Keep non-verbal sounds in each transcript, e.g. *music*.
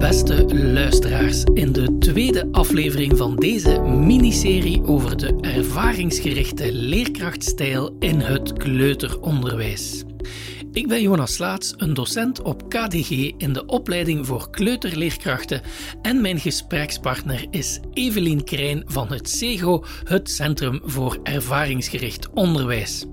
beste luisteraars. In de tweede aflevering van deze miniserie over de ervaringsgerichte leerkrachtstijl in het kleuteronderwijs. Ik ben Jonas Slaats, een docent op KDG in de opleiding voor kleuterleerkrachten en mijn gesprekspartner is Evelien Krijn van het CEGO, het Centrum voor Ervaringsgericht Onderwijs.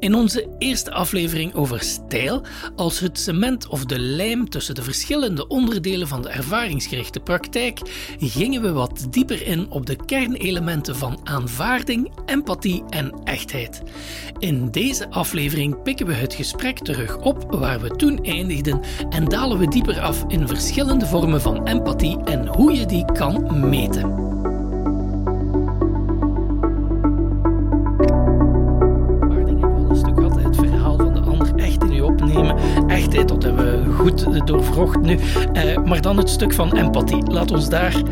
In onze eerste aflevering over stijl, als het cement of de lijm tussen de verschillende onderdelen van de ervaringsgerichte praktijk, gingen we wat dieper in op de kernelementen van aanvaarding, empathie en echtheid. In deze aflevering pikken we het gesprek terug op waar we toen eindigden en dalen we dieper af in verschillende vormen van empathie en hoe je die kan meten. Echtheid, dat hebben we goed doorvrocht nu. Uh, maar dan het stuk van empathie. Laat ons daar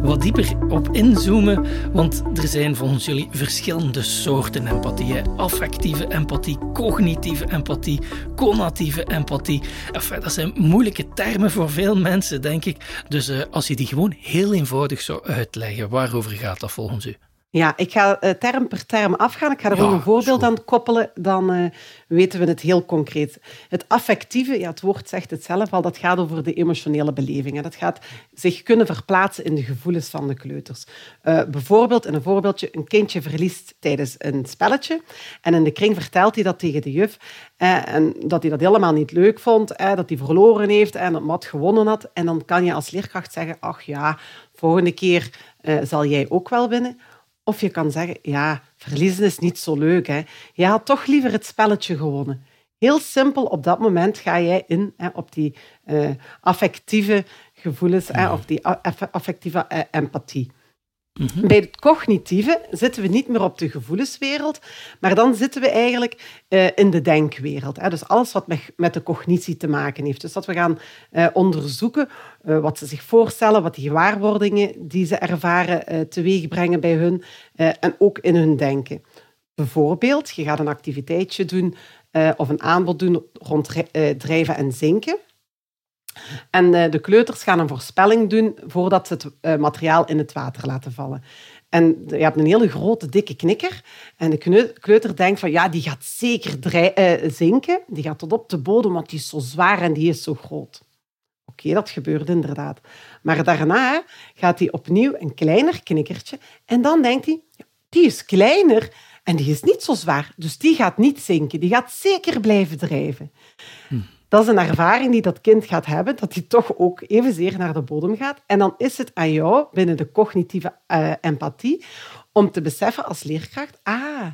wat dieper op inzoomen, want er zijn volgens jullie verschillende soorten empathie. Affectieve empathie, cognitieve empathie, conatieve empathie. Dat zijn moeilijke termen voor veel mensen, denk ik. Dus uh, als je die gewoon heel eenvoudig zou uitleggen, waarover gaat dat volgens u? Ja, ik ga uh, term per term afgaan. Ik ga er ja, een voorbeeld aan koppelen, dan uh, weten we het heel concreet. Het affectieve, ja, het woord zegt het zelf al, dat gaat over de emotionele belevingen. Dat gaat zich kunnen verplaatsen in de gevoelens van de kleuters. Uh, bijvoorbeeld, in een voorbeeldje, een kindje verliest tijdens een spelletje en in de kring vertelt hij dat tegen de juf en dat hij dat helemaal niet leuk vond, dat hij verloren heeft en dat Mat gewonnen had. En dan kan je als leerkracht zeggen, ach ja, volgende keer zal jij ook wel winnen. Of je kan zeggen, ja, verliezen is niet zo leuk. Hè. Je had toch liever het spelletje gewonnen. Heel simpel, op dat moment ga jij in hè, op die uh, affectieve gevoelens, hè, of die affectieve uh, empathie. Mhm. Bij het cognitieve zitten we niet meer op de gevoelenswereld, maar dan zitten we eigenlijk uh, in de denkwereld. Hè. Dus alles wat met, de cognitie te maken heeft. Dus dat we gaan uh, onderzoeken uh, wat ze zich voorstellen, wat die gewaarwordingen die ze ervaren teweeg brengen bij hun en ook in hun denken. Bijvoorbeeld, je gaat een activiteitje doen of een aanbod doen rond drijven en zinken. En eh, de kleuters gaan een voorspelling doen voordat ze het eh, materiaal in het water laten vallen. En je hebt een hele grote, dikke knikker. En de kleuter denkt van, ja, die gaat zeker uh, zinken. Die gaat tot op de bodem, want die is zo zwaar en die is zo groot. Oké, dat gebeurt inderdaad. Maar daarna gaat hij opnieuw een kleiner knikkertje. En dan denkt hij, die is kleiner en die is niet zo zwaar. Dus die gaat niet zinken. Die gaat zeker blijven drijven. Hm. Dat is een ervaring die dat kind gaat hebben, dat hij toch ook evenzeer naar de bodem gaat. En dan is het aan jou, binnen de cognitieve uh, empathie, om te beseffen als leerkracht, ah,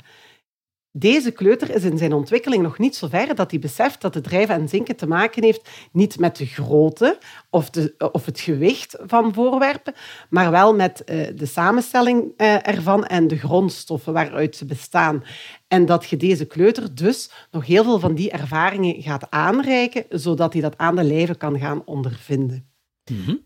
deze kleuter is in zijn ontwikkeling nog niet zo ver dat hij beseft dat het drijven en zinken te maken heeft niet met de grootte of, de, of het gewicht van voorwerpen, maar wel met uh, de samenstelling uh, ervan en de grondstoffen waaruit ze bestaan. En dat je deze kleuter dus nog heel veel van die ervaringen gaat aanreiken, zodat hij dat aan de lijve kan gaan ondervinden. Mm -hmm.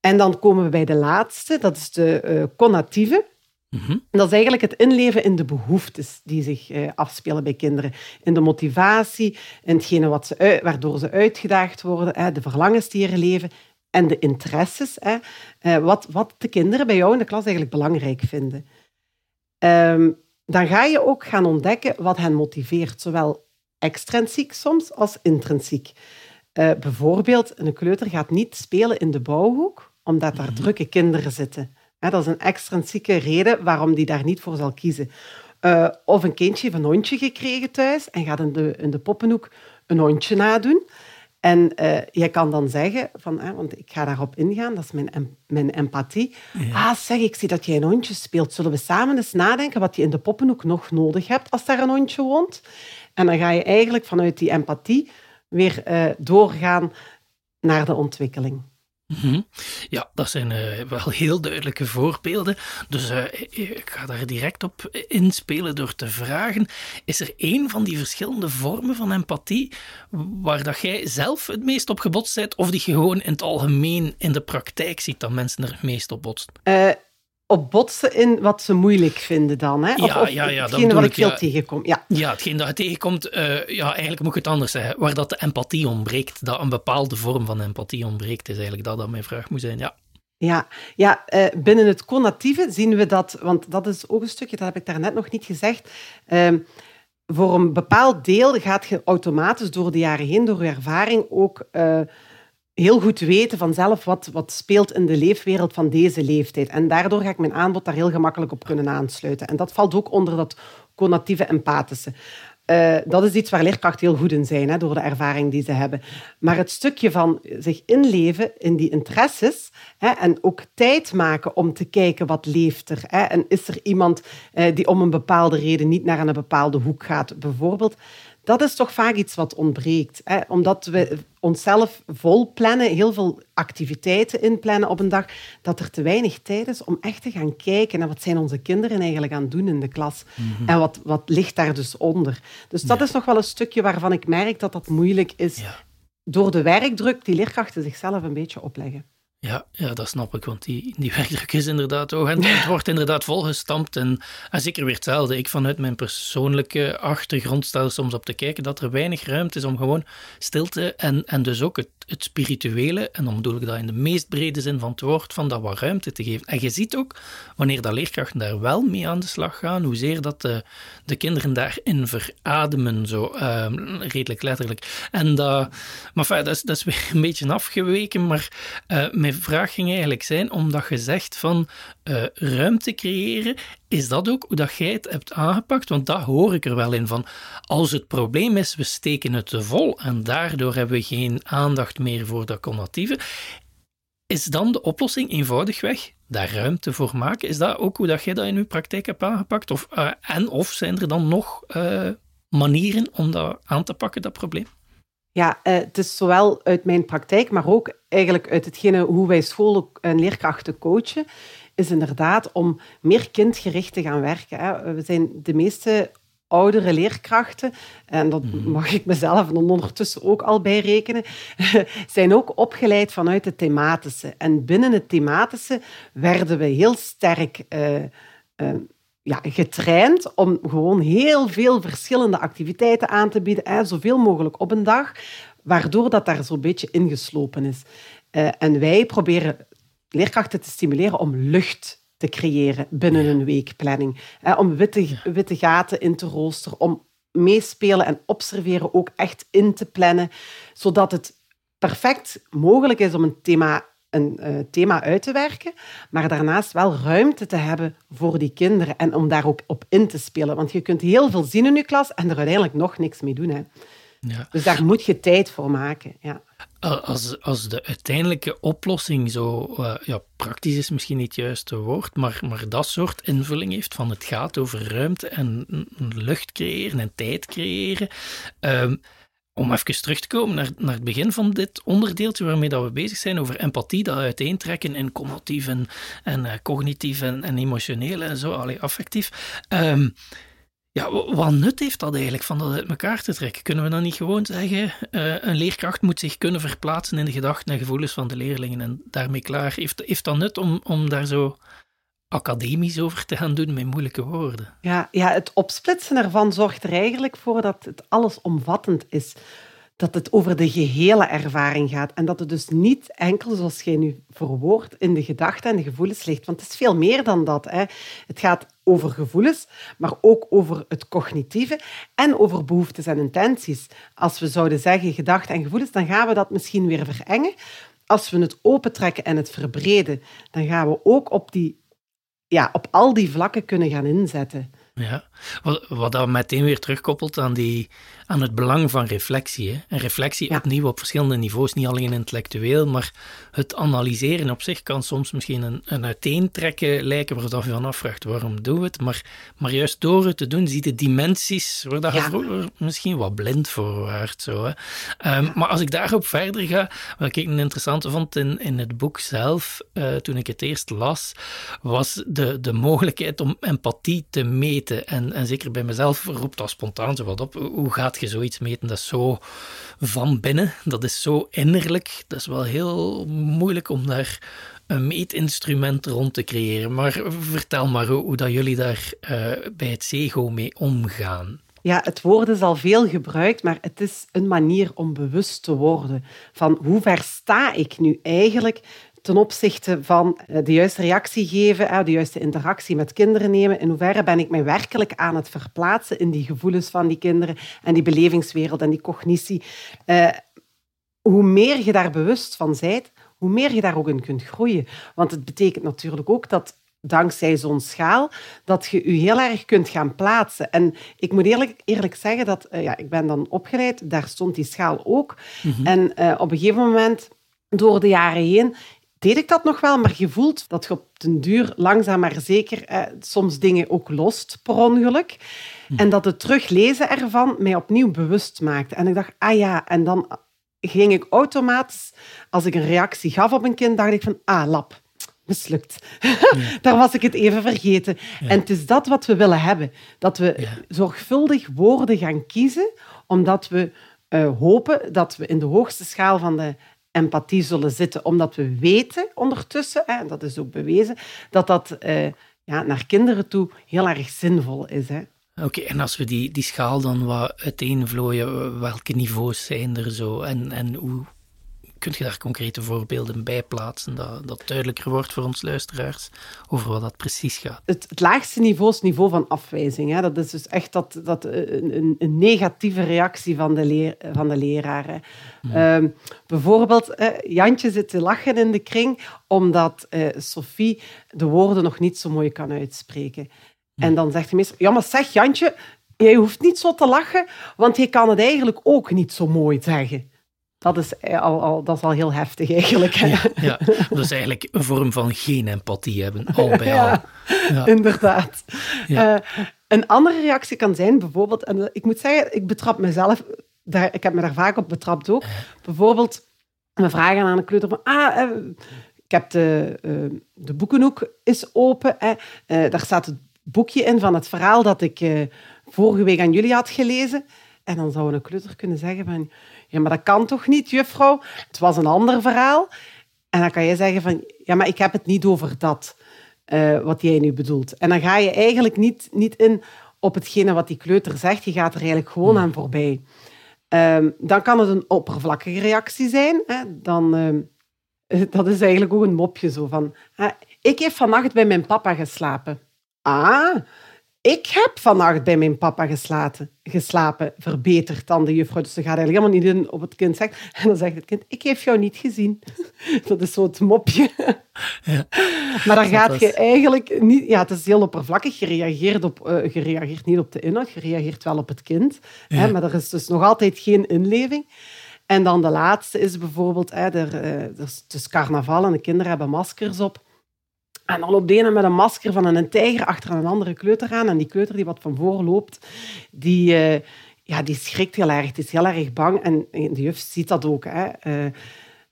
En dan komen we bij de laatste, dat is de uh, connatieve. Mm Dat is eigenlijk het inleven in de behoeftes die zich uh, afspelen bij kinderen. In de motivatie, in hetgene wat ze, waardoor ze uitgedaagd worden, de verlangens die er leven en de interesses. Uh, wat, wat de kinderen bij jou in de klas eigenlijk belangrijk vinden. Um, dan ga je ook gaan ontdekken wat hen motiveert, zowel extrinsiek soms als intrinsiek. Uh, bijvoorbeeld, een kleuter gaat niet spelen in de bouwhoek, omdat daar mhm. drukke kinderen zitten. Dat is een extrinsieke reden waarom die daar niet voor zal kiezen. Uh, of een kindje heeft een hondje gekregen thuis en gaat in de, in de poppenhoek een hondje nadoen. En uh, je kan dan zeggen, van, want ik ga daarop ingaan, dat is mijn, mijn empathie. Ah, zeg, ik zie dat jij een hondje speelt. Zullen we samen eens nadenken wat je in de poppenhoek nog nodig hebt als daar een hondje woont? En dan ga je eigenlijk vanuit die empathie weer uh, doorgaan naar de ontwikkeling. Mhm. Ja, dat zijn uh, wel heel duidelijke voorbeelden. Dus uh, ik ga daar direct op inspelen door te vragen: is er één van die verschillende vormen van empathie waar dat jij zelf het meest op gebotst bent, of die je gewoon in het algemeen in de praktijk ziet dat mensen er het meest op botsen? Uh, op botsen in wat ze moeilijk vinden dan. Hè? Of, ja, of ja, ja, hetgene wat ik veel tegenkom. Ja. ja, hetgeen dat je tegenkomt, uh, ja, eigenlijk moet ik het anders zeggen. Waar dat de empathie ontbreekt, dat een bepaalde vorm van empathie ontbreekt, is eigenlijk dat dat mijn vraag moet zijn. Ja. Ja, ja uh, binnen het connatieve zien we dat, want dat is ook een stukje, dat heb ik daarnet nog niet gezegd. Uh, voor een bepaald deel gaat je automatisch door de jaren heen, door je ervaring, ook uh, heel goed weten vanzelf wat, wat speelt in de leefwereld van deze leeftijd. En daardoor ga ik mijn aanbod daar heel gemakkelijk op kunnen aansluiten. En dat valt ook onder dat conatieve empathische. Uh, dat is iets waar leerkrachten heel goed in zijn, hè, door de ervaring die ze hebben. Maar het stukje van zich inleven in die interesses hè, en ook tijd maken om te kijken wat leeft er. Hè, en is er iemand uh, die om een bepaalde reden niet naar een bepaalde hoek gaat, bijvoorbeeld dat is toch vaak iets wat ontbreekt. Hè? Omdat we onszelf vol plannen, heel veel activiteiten inplannen op een dag, dat er te weinig tijd is om echt te gaan kijken naar wat zijn onze kinderen eigenlijk aan het doen in de klas. Mm En wat, wat ligt daar dus onder. Dus dat is nog wel een stukje waarvan ik merk dat dat moeilijk is ja. door de werkdruk die leerkrachten zichzelf een beetje opleggen. Ja, ja, dat snap ik, want die, die werkdruk is inderdaad ook. En het wordt inderdaad volgestampt. En, en zeker weer hetzelfde. Ik vanuit mijn persoonlijke achtergrond stel soms op te kijken dat er weinig ruimte is om gewoon stilte en, en dus ook het, het spirituele, en dan bedoel ik dat in de meest brede zin van het woord, van dat wat ruimte te geven. En je ziet ook, wanneer dat leerkrachten daar wel mee aan de slag gaan, hoezeer dat de, de kinderen daarin verademen, zo um, redelijk letterlijk. En dat, maar dat, is, dat is weer een beetje afgeweken, maar uh, mijn vraag ging eigenlijk zijn, omdat je zegt van uh, ruimte creëren, is dat ook hoe dat jij het hebt aangepakt? Want dat hoor ik er wel in van. Als het probleem is, we steken het te vol en daardoor hebben we geen aandacht meer voor dat connatieve. Is dan de oplossing eenvoudigweg daar ruimte voor maken? Is dat ook hoe dat jij dat in je praktijk hebt aangepakt? Of, uh, en of zijn er dan nog uh, manieren om dat aan te pakken, dat probleem? Ja, uh, het is zowel uit mijn praktijk, maar ook eigenlijk uit hetgene hoe wij scholen en leerkrachten coachen, is inderdaad om meer kindgericht te gaan werken. Hè. We zijn de meeste oudere leerkrachten, en dat mhm. mag ik mezelf dan ondertussen ook al bij rekenen, *laughs* zijn ook opgeleid vanuit het thematische. En binnen het thematische werden we heel sterk uh, uh, ja, getraind om gewoon heel veel verschillende activiteiten aan te bieden, hè, zoveel mogelijk op een dag, waardoor dat daar zo'n beetje ingeslopen is. Uh, en wij proberen leerkrachten te stimuleren om lucht te creëren binnen een weekplanning. om witte, witte gaten in te roosteren, om meespelen en observeren ook echt in te plannen, zodat het perfect mogelijk is om een thema, een, uh, thema uit te werken, maar daarnaast wel ruimte te hebben voor die kinderen en om daar ook op in te spelen. Want je kunt heel veel zien in je klas en er uiteindelijk nog niks mee doen. Hè. Ja. Dus daar moet je tijd voor maken. Ja. Als, als de uiteindelijke oplossing zo uh, ja, praktisch is misschien niet het juiste woord, maar, maar dat soort invulling heeft van het gaat over ruimte en lucht creëren en tijd creëren. Um, om even terug te komen naar, naar het begin van dit onderdeeltje waarmee dat we bezig zijn over empathie, dat uiteentrekken in cognitief en, en uh, cognitief en, en emotioneel en zo, allee, affectief. Um, ja, wat nut heeft dat eigenlijk van dat uit elkaar te trekken? Kunnen we dan niet gewoon zeggen, uh, een leerkracht moet zich kunnen verplaatsen in de gedachten en gevoelens van de leerlingen en daarmee klaar? Heeft, heeft dat nut om, om daar zo academisch over te gaan doen met moeilijke woorden? Ja, ja, het opsplitsen ervan zorgt er eigenlijk voor dat het allesomvattend is dat het over de gehele ervaring gaat. En dat het dus niet enkel, zoals jij nu verwoordt, in de gedachten en de gevoelens ligt. Want het is veel meer dan dat. Hè. Het gaat over gevoelens, maar ook over het cognitieve en over behoeftes en intenties. Als we zouden zeggen gedachten en gevoelens, dan gaan we dat misschien weer verengen. Als we het opentrekken en het verbreden, dan gaan we ook op, die, ja, op al die vlakken kunnen gaan inzetten. Ja, wat, wat dan meteen weer terugkoppelt aan, die, aan het belang van reflectie. Hè? En reflectie opnieuw op verschillende niveaus, niet alleen intellectueel, maar het analyseren op zich kan soms misschien een, een uiteentrekken lijken, waardoor je van afvraagt waarom doen we het. Maar, maar juist door het te doen, zie je de dimensies waar dat je vroeger misschien wat blind voor waard. Zo, hè? Um, Maar als ik daarop verder ga, wat ik een interessante vond in, in het boek zelf, uh, toen ik het eerst las, was de, de mogelijkheid om empathie te meten En, en zeker bij mezelf roept dat spontaan zo wat op. Hoe gaat je zoiets meten? Dat is zo van binnen, dat is zo innerlijk. Dat is wel heel moeilijk om daar een meetinstrument rond te creëren. Maar vertel maar hoe, hoe dat jullie daar uh, bij het ZEGO mee omgaan. Ja, het woord is al veel gebruikt, maar het is een manier om bewust te worden van hoe ver sta ik nu eigenlijk ten opzichte van eh, de juiste reactie geven, de juiste interactie met kinderen nemen. In hoeverre ben ik mij werkelijk aan het verplaatsen in die gevoelens van die kinderen en die belevingswereld en die cognitie. Uh, hoe meer je daar bewust van bent, hoe meer je daar ook in kunt groeien. Want het betekent natuurlijk ook dat dankzij zo'n schaal, dat je je heel erg kunt gaan plaatsen. En ik moet eerlijk, eerlijk zeggen dat, uh, ja, ik ben dan opgeleid, daar stond die schaal ook. Mhm. En uh, op een gegeven moment, door de jaren heen, deed ik dat nog wel, maar je voelt dat je op den duur langzaam maar zeker eh, soms dingen ook lost per ongeluk. Mhm. En dat het teruglezen ervan mij opnieuw bewust maakte. En ik dacht, ah ja, en dan ging ik automatisch, als ik een reactie gaf op een kind, dacht ik van, ah, lap, mislukt. *laughs* Daar was ik het even vergeten. En het is dat wat we willen hebben. Dat we zorgvuldig woorden gaan kiezen, omdat we uh, hopen dat we in de hoogste schaal van de empathie zullen zitten. Omdat we weten ondertussen, hè, dat is ook bewezen, dat dat uh, ja, naar kinderen toe heel erg zinvol is. Hè. Oké, en als we die, die schaal dan wat uiteenvlooien, welke niveaus zijn er zo en, en hoe kun je daar concrete voorbeelden bij plaatsen dat, dat duidelijker wordt voor ons luisteraars over wat dat precies gaat? Het, het laagste niveau is het niveau van afwijzing. Hè. Dat is dus echt dat, dat, een, een negatieve reactie van de, leer, van de leraar. Hmm. Ehm, bijvoorbeeld, Jantje zit te lachen in de kring omdat uh, Sophie de woorden nog niet zo mooi kan uitspreken. En dan zegt de meester, ja maar zeg Jantje, jij hoeft niet zo te lachen, want je kan het eigenlijk ook niet zo mooi zeggen. Dat is eh, al, al, dat is al heel heftig eigenlijk. Ja, ja, dat is eigenlijk een vorm van geen empathie hebben, *laughs* al bij al. Ja, ja. inderdaad. Uh, een andere reactie kan zijn bijvoorbeeld, en ik moet zeggen, ik betrap mezelf, daar, ik heb me daar vaak op betrapt ook. Bijvoorbeeld, we vragen aan een kleuter van, ah, eh, ik heb de, uh, de boekenhoek is open, eh, daar staat het boekje in van het verhaal dat ik vorige week aan jullie had gelezen. En dan zou een kleuter kunnen zeggen van, ja, maar dat kan toch niet, juffrouw? Het was een ander verhaal. En dan kan je zeggen van, ja, maar ik heb het niet over dat, uh, wat jij nu bedoelt. En dan ga je eigenlijk niet, niet in op hetgene wat die kleuter zegt. Je gaat er eigenlijk gewoon hmm. aan voorbij. Um, dan kan het een oppervlakkige reactie zijn. Hè? Dan, uh, *laughs* dat is eigenlijk ook een mopje zo van... ik heb vannacht bij mijn papa geslapen. Ah, ik heb vannacht bij mijn papa geslapen, geslapen verbeterd dan de juffrouw. Dus ze gaat eigenlijk helemaal niet in op het kind zeggen. *laughs* En dan zegt het kind, ik heb jou niet gezien. *laughs* Dat is zo het mopje. Ja. *laughs* Maar daar gaat je eigenlijk niet... Ja, het is heel oppervlakkig. Je reageert, op, uh, je reageert niet op de inhoud, je reageert wel op het kind. Hè, maar er is dus nog altijd geen inleving. En dan de laatste is bijvoorbeeld, hè, er, uh, is, het is carnaval en de kinderen hebben maskers op. En dan loopt de ene met een masker van een tijger achter een andere kleuter aan. En die kleuter die wat van voor loopt, die, uh, ja, die schrikt heel erg. Die is heel erg bang. En de juf ziet dat ook. Hè. Uh,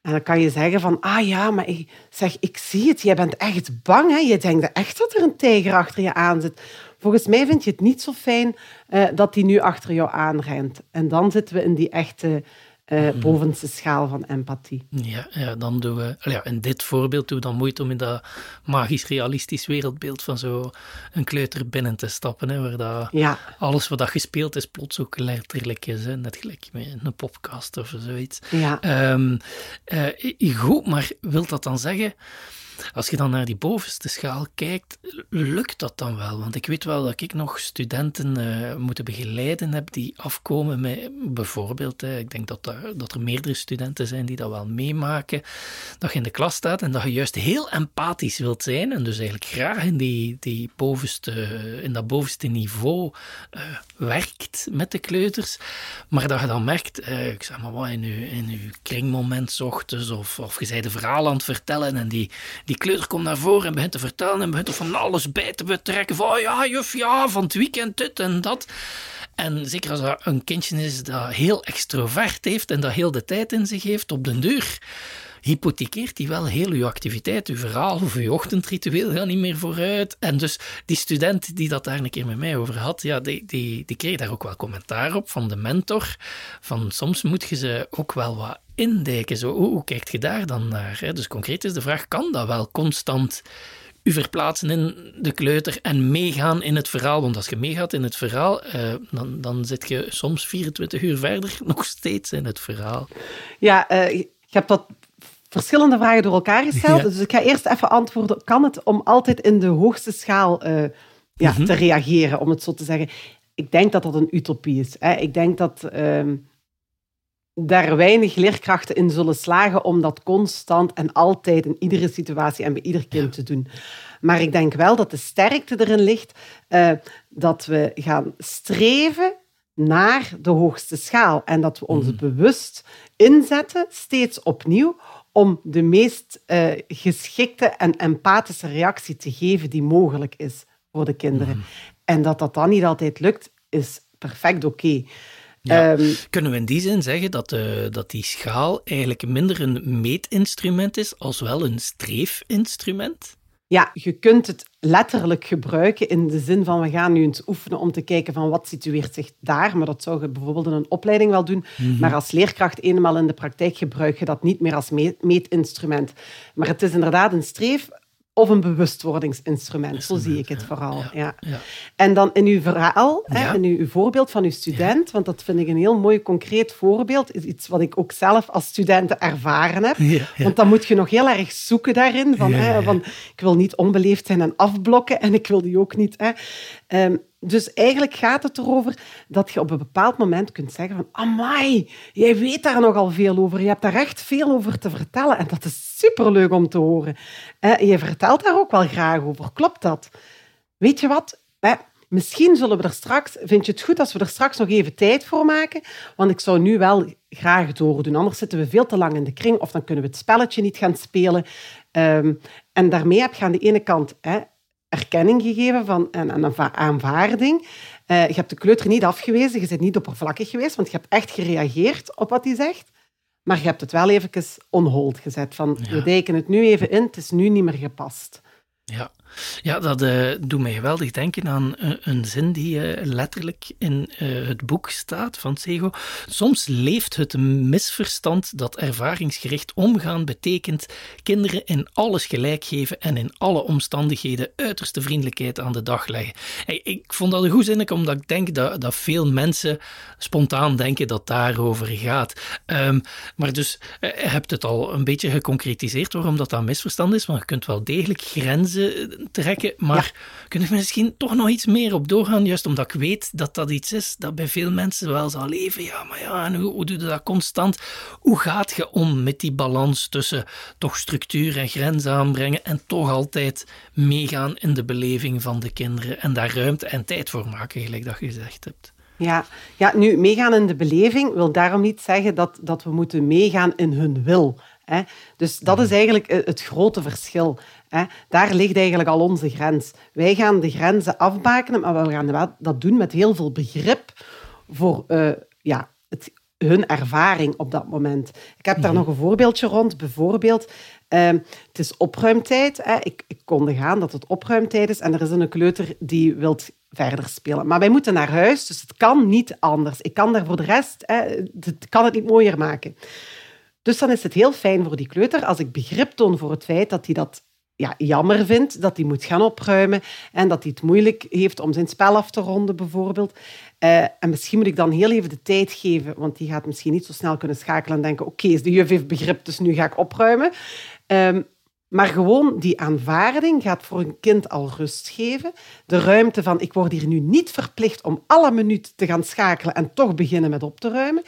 en dan kan je zeggen van, ah ja, maar ik, zeg, ik zie het. Jij bent echt bang. Hè? Je denkt echt dat er een tijger achter je aan zit. Volgens mij vind je het niet zo fijn uh, dat die nu achter jou aanrent. En dan zitten we in die echte uh, bovenste schaal van empathie. Ja, ja dan doen we, ja, in dit voorbeeld doen we dan moeite om in dat magisch-realistisch wereldbeeld van zo een kleuter binnen te stappen, hè, waar dat ja. alles wat dat gespeeld is plots ook letterlijk is, hè, net gelijk met een podcast of zoiets. Ja. Um, uh, goed, maar wil dat dan zeggen als je dan naar die bovenste schaal kijkt, lukt dat dan wel? Want ik weet wel dat ik nog studenten uh, moeten begeleiden heb die afkomen met bijvoorbeeld, uh, ik denk dat, daar, dat er meerdere studenten zijn die dat wel meemaken, dat je in de klas staat en dat je juist heel empathisch wilt zijn en dus eigenlijk graag in, die, die bovenste, in dat bovenste niveau uh, werkt met de kleuters, maar dat je dan merkt, ik zeg maar wat, in je, in uw kringmoment ochtends of, of je zei de verhaal aan het vertellen en die die kleuter komt naar voren en begint te vertellen en begint er van alles bij te betrekken. Van oh ja, juf, ja, van het weekend dit en dat. En zeker als er een kindje is dat heel extrovert heeft en dat heel de tijd in zich heeft, op den deur hypothekeert die wel heel uw activiteit, uw verhaal of uw ochtendritueel gaat niet meer vooruit. En dus die student die dat daar een keer met mij over had, ja, die, die, die kreeg daar ook wel commentaar op van de mentor. Van soms moet je ze ook wel wat indijken. Zo, hoe, kijkt je daar dan naar? Hè? Dus concreet is de vraag, kan dat wel constant u verplaatsen in de kleuter en meegaan in het verhaal. Want als je meegaat in het verhaal, uh, dan, dan zit je soms 24 uur verder *laughs* nog steeds in het verhaal. Ja, uh, ik heb dat verschillende vragen door elkaar gesteld. Dus ik ga eerst even antwoorden. Kan het om altijd in de hoogste schaal uh, ja, mm -hmm. te reageren, om het zo te zeggen? Ik denk dat dat een utopie is. Hè. Ik denk dat ehm, daar weinig leerkrachten in zullen slagen om dat constant en altijd in iedere situatie en bij ieder kind te doen. Maar ik denk wel dat de sterkte erin ligt uh, dat we gaan streven naar de hoogste schaal en dat we ons mm. bewust inzetten, steeds opnieuw, om de meest uh, geschikte en empathische reactie te geven die mogelijk is voor de kinderen. Mm. En dat dat dan niet altijd lukt, is perfect oké. Okay. Ja. Um, Kunnen we in die zin zeggen dat, uh, dat die schaal eigenlijk minder een meetinstrument is als wel een streefinstrument? Ja, je kunt het letterlijk gebruiken in de zin van we gaan nu eens oefenen om te kijken van wat situeert zich daar. Maar dat zou je bijvoorbeeld in een opleiding wel doen. Mm -hmm. Maar als leerkracht eenmaal in de praktijk gebruik je dat niet meer als meetinstrument. Maar het is inderdaad een streef of een bewustwordingsinstrument. Zo zie ik het vooral. Ja, ja. En dan in uw verhaal, hè, in uw, voorbeeld van uw student, want dat vind ik een heel mooi concreet voorbeeld, is iets wat ik ook zelf als student ervaren heb. Want dan moet je nog heel erg zoeken daarin, van, hè, van ik wil niet onbeleefd zijn en afblokken en ik wil die ook niet. Hè. Um, dus eigenlijk gaat het erover dat je op een bepaald moment kunt zeggen van amai, jij weet daar nogal veel over. Je hebt daar echt veel over te vertellen. En dat is superleuk om te horen. En je vertelt daar ook wel graag over. Klopt dat? Weet je wat? Misschien zullen we er straks... Vind je het goed als we er straks nog even tijd voor maken? Want ik zou nu wel graag doordoen. Anders zitten we veel te lang in de kring. Of dan kunnen we het spelletje niet gaan spelen. Um, en daarmee heb je aan de ene kant... Hè, erkenning gegeven van, en, een aanvaarding. Uh, je hebt de kleuter niet afgewezen, je bent niet oppervlakkig geweest, want je hebt echt gereageerd op wat hij zegt. Maar je hebt het wel even on hold gezet. Van, ja. we dijken het nu even in, het is nu niet meer gepast. Ja, ja, dat uh, doet mij geweldig denken aan een, een zin die uh, letterlijk in het boek staat van Sego. Soms leeft het misverstand dat ervaringsgericht omgaan betekent kinderen in alles gelijk geven en in alle omstandigheden uiterste vriendelijkheid aan de dag leggen. Ik vond dat een goed zin, omdat ik denk dat, dat veel mensen spontaan denken dat daarover gaat. Um, maar dus, hebt het al een beetje geconcretiseerd waarom dat een misverstand is, want je kunt wel degelijk grenzen trekken. Maar ja. kunnen we misschien toch nog iets meer op doorgaan? Juist omdat ik weet dat dat iets is dat bij veel mensen wel zal leven. Ja, maar ja, en hoe, hoe doe je dat constant? Hoe gaat je om met die balans tussen toch structuur en grens aanbrengen en toch altijd meegaan in de beleving van de kinderen en daar ruimte en tijd voor maken, gelijk dat je gezegd hebt? Ja, ja, nu meegaan in de beleving wil daarom niet zeggen dat, dat we moeten meegaan in hun wil. Hè? Dus dat is eigenlijk het grote verschil. Daar ligt eigenlijk al onze grens. Wij gaan de grenzen afbakenen, maar we gaan dat doen met heel veel begrip voor uh, ja, het, hun ervaring op dat moment. Ik heb daar nog een voorbeeldje rond. Bijvoorbeeld, uh, het is opruimtijd. Hè? Ik, ik konde gaan dat het opruimtijd is en er is een kleuter die wil verder spelen. Maar wij moeten naar huis, dus het kan niet anders. Ik kan daar voor de rest, hè, het kan het niet mooier maken. Dus dan is het heel fijn voor die kleuter als ik begrip toon voor het feit dat hij dat ja, jammer vindt, dat hij moet gaan opruimen en dat hij het moeilijk heeft om zijn spel af te ronden, bijvoorbeeld. Uh, en misschien moet ik dan heel even de tijd geven, want die gaat misschien niet zo snel kunnen schakelen en denken, oké, de juf heeft begrip, dus nu ga ik opruimen. Um, maar gewoon die aanvaarding gaat voor een kind al rust geven. De ruimte van, ik word hier nu niet verplicht om alle minuten te gaan schakelen en toch beginnen met op te ruimen.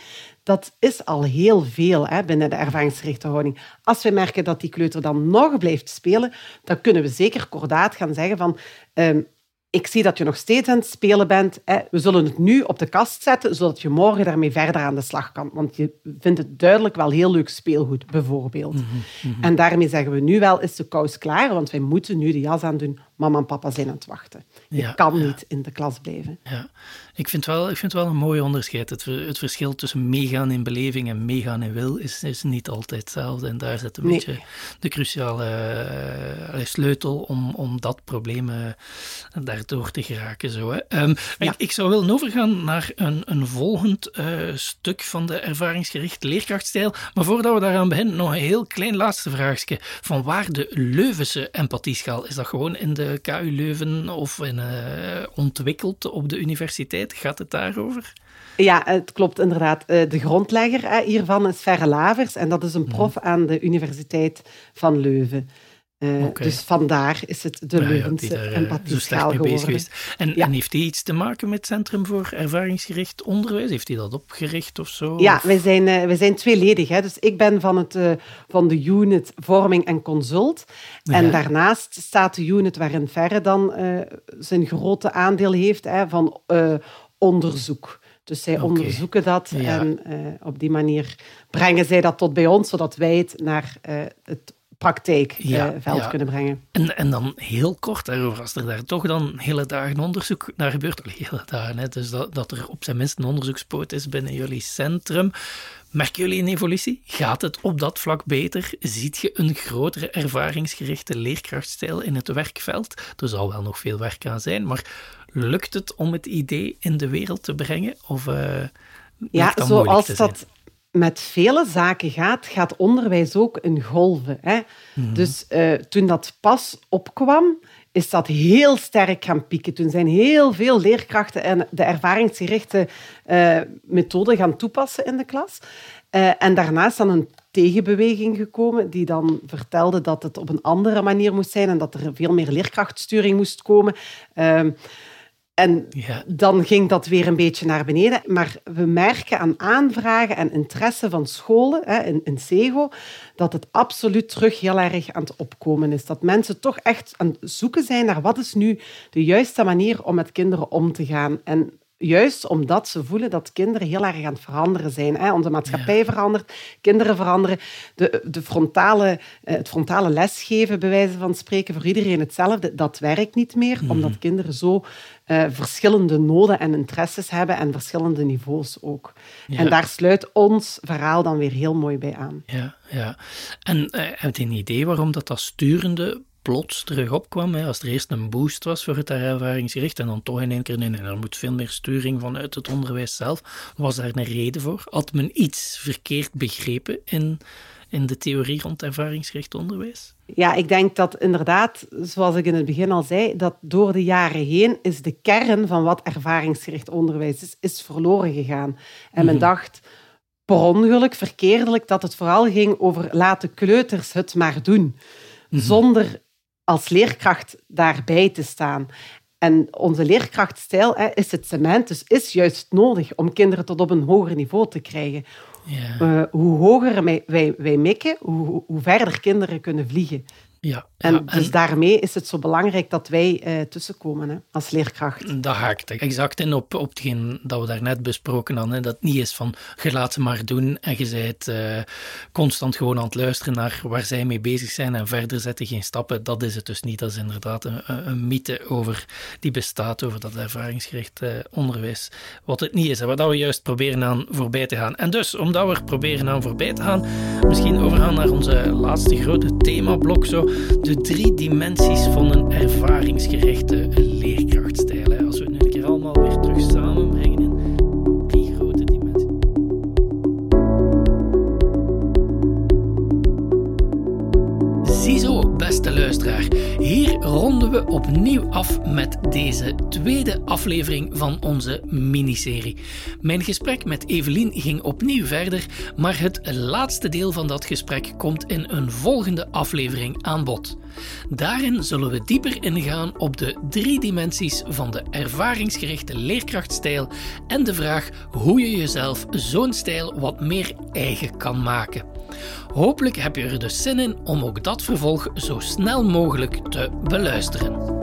Dat is al heel veel hè, binnen de ervaringsgerichte houding. Als we merken dat die kleuter dan nog blijft spelen, dan kunnen we zeker kordaat gaan zeggen van... Um, ik zie dat je nog steeds aan het spelen bent. Hè. We zullen het nu op de kast zetten, zodat je morgen daarmee verder aan de slag kan. Want je vindt het duidelijk wel heel leuk speelgoed, bijvoorbeeld. Mm -hmm. En daarmee zeggen we nu wel, is de kous klaar, want wij moeten nu de jas aan doen, mama en papa zijn aan het wachten. Je kan niet in de klas blijven. Ja. Ik, vind wel, ik vind wel een mooi onderscheid. Het, het verschil tussen meegaan in beleving en meegaan in wil is, is niet altijd hetzelfde. En daar zit een beetje de cruciale uh, sleutel om, om dat probleem uh, daardoor te geraken. Zo, hè. Um, ik, ik, zou willen overgaan naar een, een volgend uh, stuk van de ervaringsgerichte leerkrachtstijl. Maar voordat we daaraan beginnen, nog een heel klein laatste vraagje. Van waar de Leuvense empathieschaal? Is dat gewoon in de KU Leuven of in, ontwikkeld op de universiteit? Gaat het daarover? Ja, het klopt inderdaad. Eh, de grondlegger hiervan is Verre Lavers en dat is een mhm. prof aan de Universiteit van Leuven. Uh, Dus vandaar is het de ja, Leuvense ja, empathieschaal uh, geworden. Geweest. En, en, heeft hij iets te maken met het Centrum voor Ervaringsgericht Onderwijs? Heeft hij dat opgericht of zo? Ja, wij zijn, uh, wij zijn tweeledig. Hè. Dus ik ben van, het, van de unit Vorming en Consult. En daarnaast staat de unit waarin Verre dan zijn grote aandeel heeft hè, van onderzoek. Dus zij onderzoeken dat en uh, op die manier brengen zij dat tot bij ons, zodat wij het naar uh, het praktijkveld uh, ja. kunnen brengen. En, en dan heel kort daarover, als er daar toch dan hele dagen onderzoek naar gebeurt, hele dagen, hè, dus dat, dat er op zijn minst een onderzoekspoot is binnen jullie centrum. Merken jullie een evolutie? Gaat het op dat vlak beter? Ziet je een grotere ervaringsgerichte leerkrachtstijl in het werkveld? Er zal wel nog veel werk aan zijn, maar lukt het om het idee in de wereld te brengen? Of, uh, ja, zoals dat met vele zaken gaat, gaat onderwijs ook in golven. Hè? Mhm. Dus uh, toen dat pas opkwam, is dat heel sterk gaan pieken. Toen zijn heel veel leerkrachten en de ervaringsgerichte uh, methode gaan toepassen in de klas. Uh, en daarnaast dan een tegenbeweging gekomen die dan vertelde dat het op een andere manier moest zijn en dat er veel meer leerkrachtsturing moest komen. En dan ging dat weer een beetje naar beneden. Maar we merken aan aanvragen en interesse van scholen hè, in, in SEGO dat het absoluut terug heel erg aan het opkomen is. Dat mensen toch echt aan het zoeken zijn naar wat is nu de juiste manier om met kinderen om te gaan. En Juist omdat ze voelen dat kinderen heel erg aan het veranderen zijn. Hè? Onze maatschappij verandert, kinderen veranderen. De, de frontale, eh, het frontale lesgeven, bij wijze van spreken, voor iedereen hetzelfde, dat werkt niet meer, mhm. omdat kinderen zo uh, verschillende noden en interesses hebben en verschillende niveaus ook. En daar sluit ons verhaal dan weer heel mooi bij aan. Ja, ja. En uh, heb je een idee waarom dat, dat sturende plots terug opkwam. Hè, als er eerst een boost was voor het ervaringsgericht en dan toch in één keer, nee, nee, er moet veel meer sturing vanuit het onderwijs zelf. Was daar een reden voor? Had men iets verkeerd begrepen in, in de theorie rond ervaringsgericht onderwijs? Ja, ik denk dat inderdaad, zoals ik in het begin al zei, dat door de jaren heen is de kern van wat ervaringsgericht onderwijs is, is verloren gegaan. En men mhm. dacht per ongeluk, verkeerdelijk, dat het vooral ging over laten kleuters het maar doen. Mhm. Zonder als leerkracht daarbij te staan. En onze leerkrachtstijl hè, is het cement, dus is juist nodig om kinderen tot op een hoger niveau te krijgen. Ja. Uh, hoe hoger wij, wij, wij mikken, hoe, hoe verder kinderen kunnen vliegen. Ja, en, dus daarmee is het zo belangrijk dat wij uh, tussenkomen hè, als leerkracht. Dat haakt exact in op, op hetgeen dat we daarnet besproken hadden. Dat het niet is van, je laat ze maar doen en je bent uh, constant gewoon aan het luisteren naar waar zij mee bezig zijn en verder zetten geen stappen. Dat is het dus niet. Dat is inderdaad een, een mythe over, die bestaat over dat ervaringsgericht uh, onderwijs. Wat het niet is en waar we juist proberen aan voorbij te gaan. En dus, omdat we er proberen aan voorbij te gaan, misschien overgaan naar onze laatste grote themablok zo de drie dimensies van een ervaringsgerichte leerkrachtstijl. Als we nu een keer allemaal weer terug samenbrengen in drie grote dimensies. Ziezo, beste luisteraar. Hier ronden we opnieuw af met deze tweede aflevering van onze miniserie. Mijn gesprek met Evelien ging opnieuw verder, maar het laatste deel van dat gesprek komt in een volgende aflevering aan bod. Daarin zullen we dieper ingaan op de drie dimensies van de ervaringsgerichte leerkrachtstijl en de vraag hoe je jezelf zo'n stijl wat meer eigen kan maken. Hopelijk heb je er dus zin in om ook dat vervolg zo snel mogelijk te beluisteren.